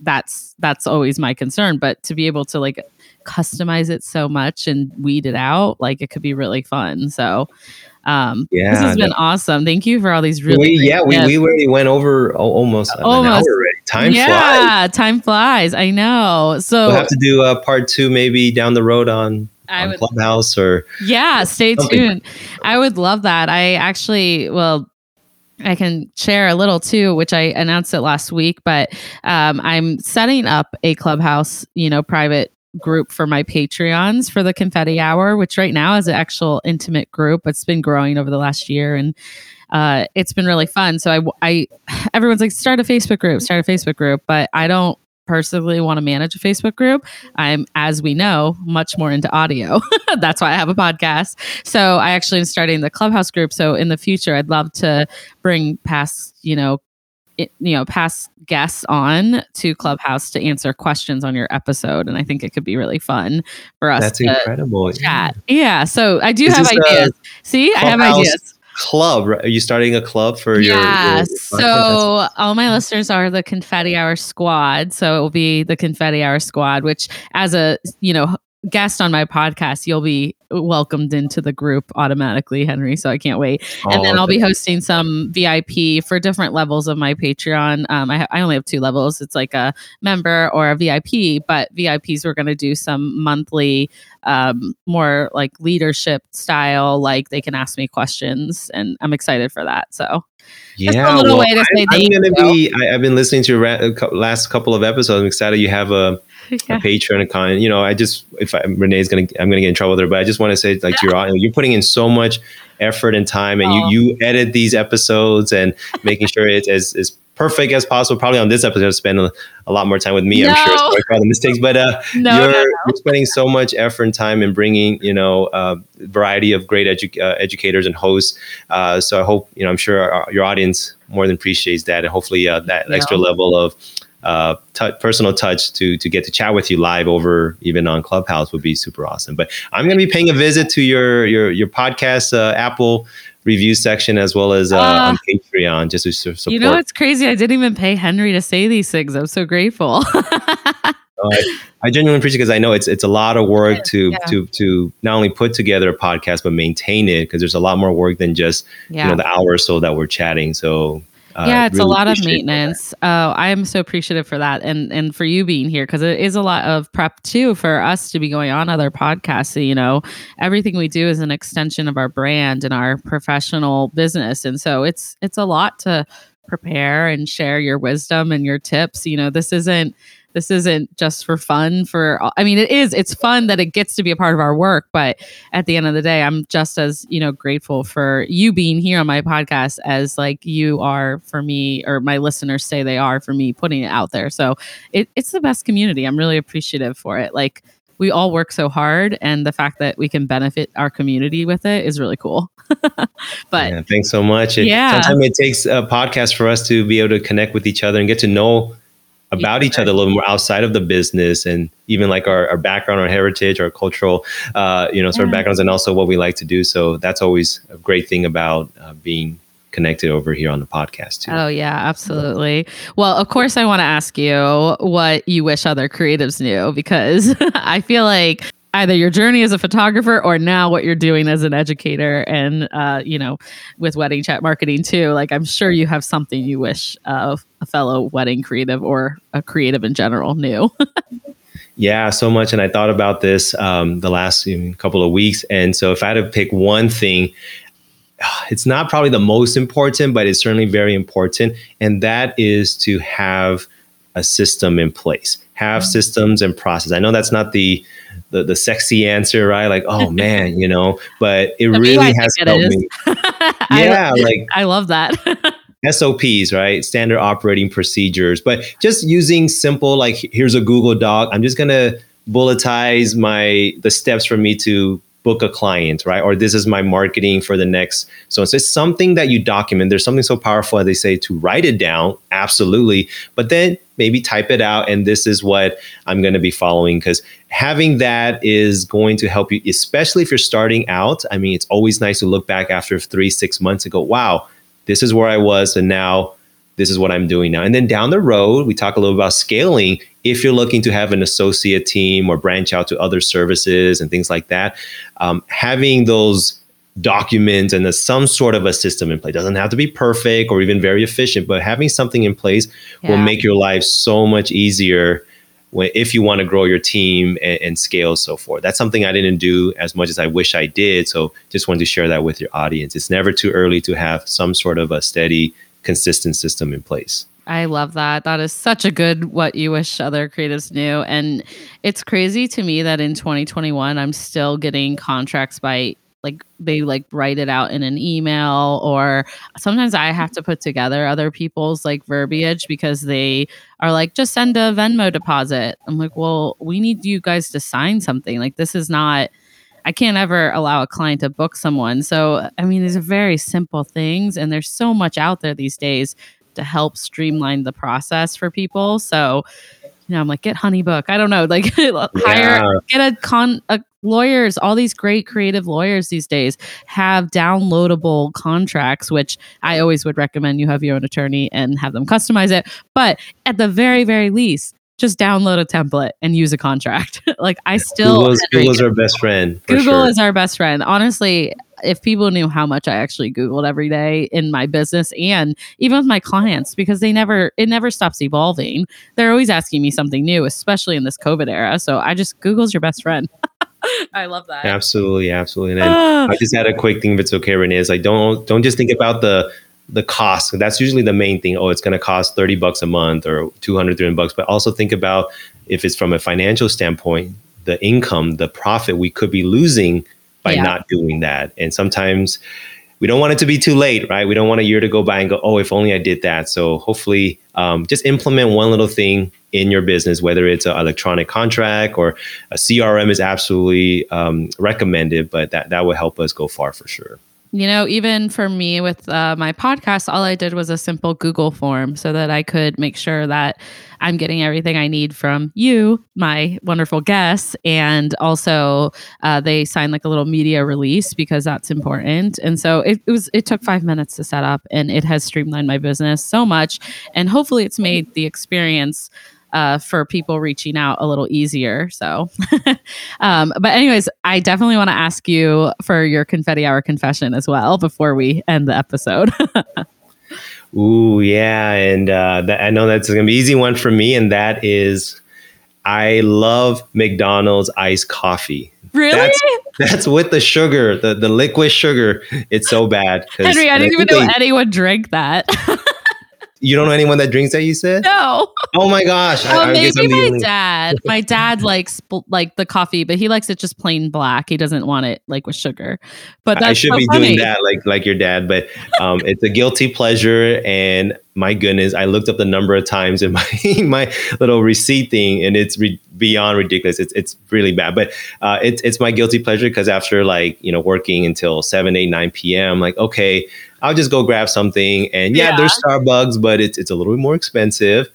that's that's always my concern but to be able to like customize it so much and weed it out like it could be really fun so um yeah this has been that, awesome thank you for all these really we, yeah we, we already went over almost, almost time yeah flies. time flies i know so we'll have to do a part two maybe down the road on I would, Clubhouse or yeah, stay something. tuned. I would love that. I actually, well, I can share a little too, which I announced it last week, but um, I'm setting up a Clubhouse, you know, private group for my Patreons for the Confetti Hour, which right now is an actual intimate group. It's been growing over the last year and uh, it's been really fun. So I, I, (sighs) everyone's like, start a Facebook group, start a Facebook group, but I don't personally want to manage a Facebook group. I'm, as we know, much more into audio. (laughs) That's why I have a podcast. So I actually am starting the Clubhouse group. So in the future, I'd love to bring past, you know, it, you know, past guests on to Clubhouse to answer questions on your episode, and I think it could be really fun for us. That's incredible. Chat. Yeah. yeah. So I do Is have ideas. See, I have ideas club. Are you starting a club for your? Yeah. So all my listeners are the Confetti Hour Squad. So it will be the Confetti Hour Squad, which as a you know guest on my podcast, you'll be welcomed into the group automatically, Henry. So I can't wait. Oh, and then I'll be hosting some VIP for different levels of my Patreon. Um, I, ha- I only have two levels. It's like a member or a VIP, but VIPs we're going to do some monthly, um, more like leadership style. Like they can ask me questions, and I'm excited for that. So yeah, well, I, am gonna be. I, have been listening to your ra- last couple of episodes. I'm excited you have a (laughs) yeah. a Patreon account. You know, I just if I, Renee's gonna I'm gonna get in trouble her, but I just want to say like you're you're putting in so much effort and time, and oh. you you edit these episodes and (laughs) making sure it's as as perfect as possible. Probably on this episode, spend a, a lot more time with me. No. I'm sure sorry for all the mistakes, but uh, (laughs) no, you're, no, you're, spending so much effort and time in bringing you know a uh, variety of great edu- uh, educators and hosts. Uh, so I hope you know I'm sure our, your audience more than appreciates that, and hopefully uh, that extra level of uh, t- personal touch to to get to chat with you live over even on Clubhouse would be super awesome. But I'm going to be paying a visit to your your your podcast uh, Apple review section as well as uh, uh, on Patreon just to support. You know, it's crazy. I didn't even pay Henry to say these things. I'm so grateful. (laughs) I, I, genuinely appreciate it because I know it's it's a lot of work to yeah. to to not only put together a podcast but maintain it because there's a lot more work than just yeah. you know the hour or so that we're chatting. So uh, yeah, it's really a lot of maintenance. Oh, I am so appreciative for that, and and for you being here because it is a lot of prep too for us to be going on other podcasts. So, you know, everything we do is an extension of our brand and our professional business, and so it's it's a lot to prepare and share your wisdom and your tips. You know, this isn't this isn't just for fun for i mean it is it's fun that it gets to be a part of our work but at the end of the day i'm just as you know grateful for you being here on my podcast as like you are for me or my listeners say they are for me putting it out there. So it, it's the best community. I'm really appreciative for it. Like we all work so hard and the fact that we can benefit our community with it is really cool. (laughs) But yeah, thanks so much. It, yeah. sometimes it takes a podcast for us to be able to connect with each other and get to know about each other a little more outside of the business and even like our, our background, our heritage, our cultural, uh, you know, sort yeah. of backgrounds, and also what we like to do. So that's always a great thing about uh, being connected over here on the podcast too. Oh yeah, absolutely. Well, of course I want to ask you what you wish other creatives knew because (laughs) I feel like either your journey as a photographer or now what you're doing as an educator and uh, you know with wedding chat marketing too. Like i'm sure you have something you wish uh, a fellow wedding creative or a creative in general knew. (laughs) Yeah so much. And i thought about this um, the last couple of weeks. And so if i had to pick one thing (sighs) it's not probably the most important but it's certainly very important. And that is to have a system in place have mm-hmm. systems and process. I know that's not the the, the sexy answer, right? Like, oh (laughs) man, you know, but it really has helped me. (laughs) yeah, I, like (laughs) I love that. SOPs, right? Standard operating procedures, but just using simple, like, here's a Google Doc. I'm just gonna bulletize my the steps for me to book a client, right? Or this is my marketing for the next. So it's something that you document. There's something so powerful, as they say, to write it down, absolutely. But then maybe type it out, and this is what I'm going to be following. Because having that is going to help you, especially if you're starting out. I mean, it's always nice to look back after three, six months and go, wow, this is where I was, and now this is what I'm doing now. And then down the road, we talk a little about scaling. If you're looking to have an associate team or branch out to other services and things like that, um, having those documents and some sort of a system in place doesn't have to be perfect or even very efficient, but having something in place yeah. will make your life so much easier. When, if you want to grow your team and, and scale so forth that's something i didn't do as much as i wish i did so just wanted to share that with your audience it's never too early to have some sort of a steady consistent system in place. I love that. That is such a good what you wish other creatives knew. And it's crazy to me that in 2021 I'm still getting contracts by like they like write it out in an email or sometimes I have to put together other people's like verbiage because they are like just send a Venmo deposit. I'm like, "Well, we need you guys to sign something. Like this is not I can't ever allow a client to book someone. So, I mean, these are very simple things, and there's so much out there these days to help streamline the process for people. So, you know, I'm like, get Honeybook. I don't know, like (laughs) hire, yeah. get a con, a lawyers. All these great creative lawyers these days have downloadable contracts, which I always would recommend you have your own attorney and have them customize it. But at the very, very least, just download a template and use a contract. (laughs) like I still Google's, Google's our best friend. Google sure. is our best friend. Honestly, if people knew how much I actually Googled every day in my business and even with my clients, because they never it never stops evolving. They're always asking me something new, especially in this COVID era. So I just Google's your best friend. (laughs) I love that. Absolutely, absolutely. And ah. I just had a quick thing if it's okay, Renee. Is like don't don't just think about the the cost that's usually the main thing oh it's going to cost 30 bucks a month or 200 300 bucks but also think about if it's from a financial standpoint the income the profit we could be losing by yeah. not doing that. And sometimes we don't want it to be too late right? We don't want a year to go by and go oh if only i did that. So hopefully um, just implement one little thing in your business whether it's an electronic contract or a crm is absolutely um, recommended but that, that will help us go far for sure you know, even for me with uh, my podcast, all I did was a simple Google form so that I could make sure that I'm getting everything I need from you, my wonderful guests. And also, uh, they signed like a little media release because that's important. And so it, it was, it took five minutes to set up and it has streamlined my business so much. And hopefully, it's made the experience uh, for people reaching out a little easier. So, (laughs) um, but anyways, I definitely want to ask you for your confetti hour confession as well before we end the episode. (laughs) Ooh, yeah, and uh, that, I know that's gonna be easy one for me, and that is, I love McDonald's iced coffee. Really? That's, that's, with the sugar, the the liquid sugar. It's so bad. Henry, I didn't even know they, anyone drank that. (laughs) You don't know anyone that drinks that? You said no. Oh my gosh! Well, I, I maybe my only... dad. My dad likes like the coffee, but he likes it just plain black. He doesn't want it like with sugar. But I should so be funny. doing that like like your dad. But um, it's a guilty pleasure, and my goodness, I looked up the number of times in (laughs) my my little receipt thing, and it's re- beyond ridiculous. It's it's really bad, but uh, it's it's my guilty pleasure because after like you know working until 7, 8, 9 p.m., like okay, I'll just go grab something. And yeah, yeah. there's Starbucks, but it's it's a little bit more expensive.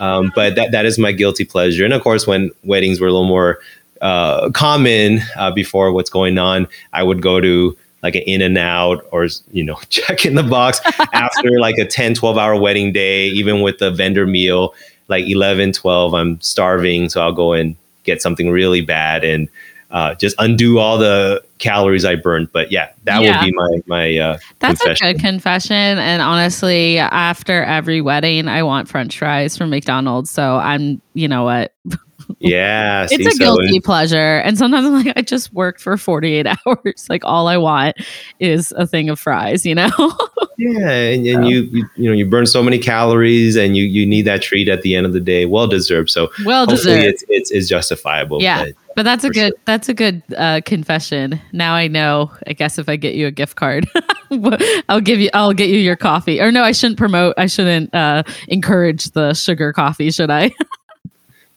Um, (laughs) but that that is my guilty pleasure. And of course, when weddings were a little more uh, common uh, before what's going on, I would go to like an in and out or you know (laughs) Jack in the Box (laughs) after like a 10 12 hour wedding day even with the vendor meal like 11 12 i'm starving so i'll go and get something really bad and uh, just undo all the calories I burned. But yeah, that yeah. would be my my. Uh, That's confession. a good confession. And honestly, after every wedding, I want French fries from McDonald's. So I'm, you know what. (laughs) Yeah, it's a guilty pleasure. And sometimes I'm like, I just worked for 48 (laughs) hours. Like all I want is a thing of fries, you know? (laughs) yeah, and, and so. you, you you know you burn so many calories, and you you need that treat at the end of the day, well deserved. So well deserved. It's, it's, it's justifiable. Yeah. But, but that's a good sure. that's a good uh, confession. Now I know. I guess if I get you a gift card, (laughs) I'll give you I'll get you your coffee. Or no, I shouldn't promote. I shouldn't uh, encourage the sugar coffee, should I? (laughs)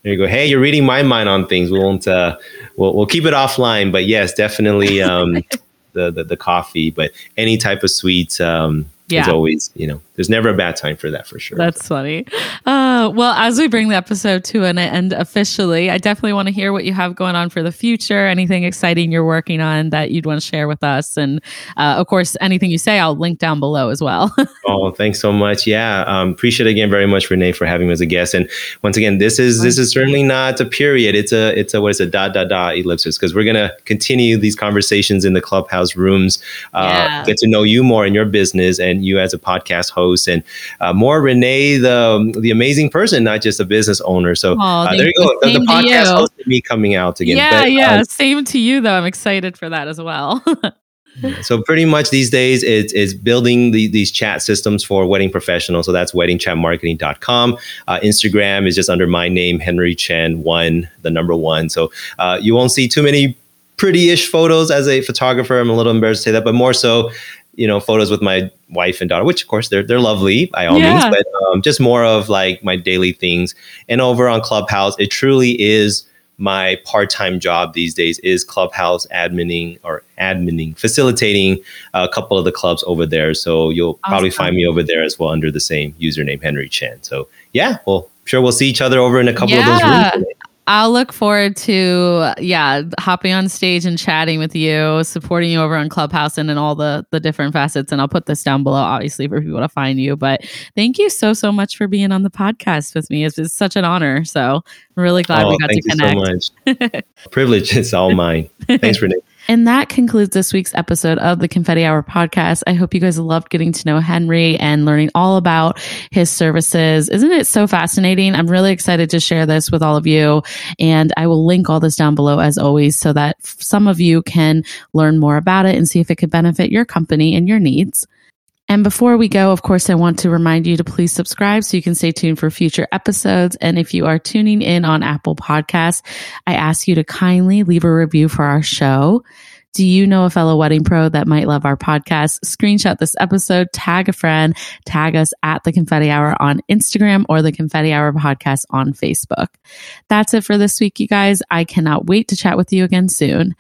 There you go. Hey, you're reading my mind on things. We won't. Uh, we'll we'll keep it offline. But yes, definitely (laughs) um, the, the the coffee. But any type of sweet. Um, yeah. is always, you know, there's never a bad time for that for sure. That's funny. Uh, well, as we bring the episode to an end officially, I definitely want to hear what you have going on for the future. Anything exciting you're working on that you'd want to share with us, and uh, of course, anything you say, I'll link down below as well. (laughs) oh, thanks so much. Yeah, um, appreciate it again very much, Renee, for having me as a guest. And once again, this is this is certainly not a period. It's a it's a what is a dot dot dot ellipsis because we're gonna continue these conversations in the clubhouse rooms, uh, yeah. get to know you more in your business and you as a podcast host and uh, more Renee, the the amazing person, not just a business owner. So uh, there you go. The, the podcast host me coming out again. Yeah, but, yeah. Uh, same to you though. I'm excited for that as well. (laughs) so pretty much these days it's, it's building the, these chat systems for wedding professionals so that's weddingchatmarketing.com uh, instagram is just under my name henry chen one the number one so uh, you won't see too many pretty-ish photos as a photographer i'm a little embarrassed to say that but more so you know photos with my wife and daughter, which of course they're they're lovely by all yeah. means, but um, just more of like my daily things. And over on Clubhouse, it truly is my part-time job these days is clubhouse admining or admining facilitating a couple of the clubs over there so you'll awesome. probably find me over there as well under the same username henry chen so yeah well sure we'll see each other over in a couple yeah. of those rooms I'll look forward to yeah, hopping on stage and chatting with you, supporting you over on Clubhouse and in all the the different facets. And I'll put this down below, obviously, for people to find you. But thank you so so much for being on the podcast with me. It's, it's such an honor. So I'm really glad oh, we got to connect. so much. Privilege is all mine. Thanks, (laughs) Renee. And that concludes this week's episode of the Confetti Hour podcast. I hope you guys loved getting to know Henry and learning all about his services. Isn't it so fascinating? I'm really excited to share this with all of you. And I will link all this down below as always so that some of you can learn more about it and see if it could benefit your company and your needs. And before we go, of course, I want to remind you to please subscribe so you can stay tuned for future episodes. And if you are tuning in on Apple Podcasts, I ask you to kindly leave a review for our show. Do you know a fellow wedding pro that might love our podcast? Screenshot this episode, tag a friend, tag us at the Confetti Hour on Instagram or the Confetti Hour podcast on Facebook. That's it for this week, you guys. I cannot wait to chat with you again soon.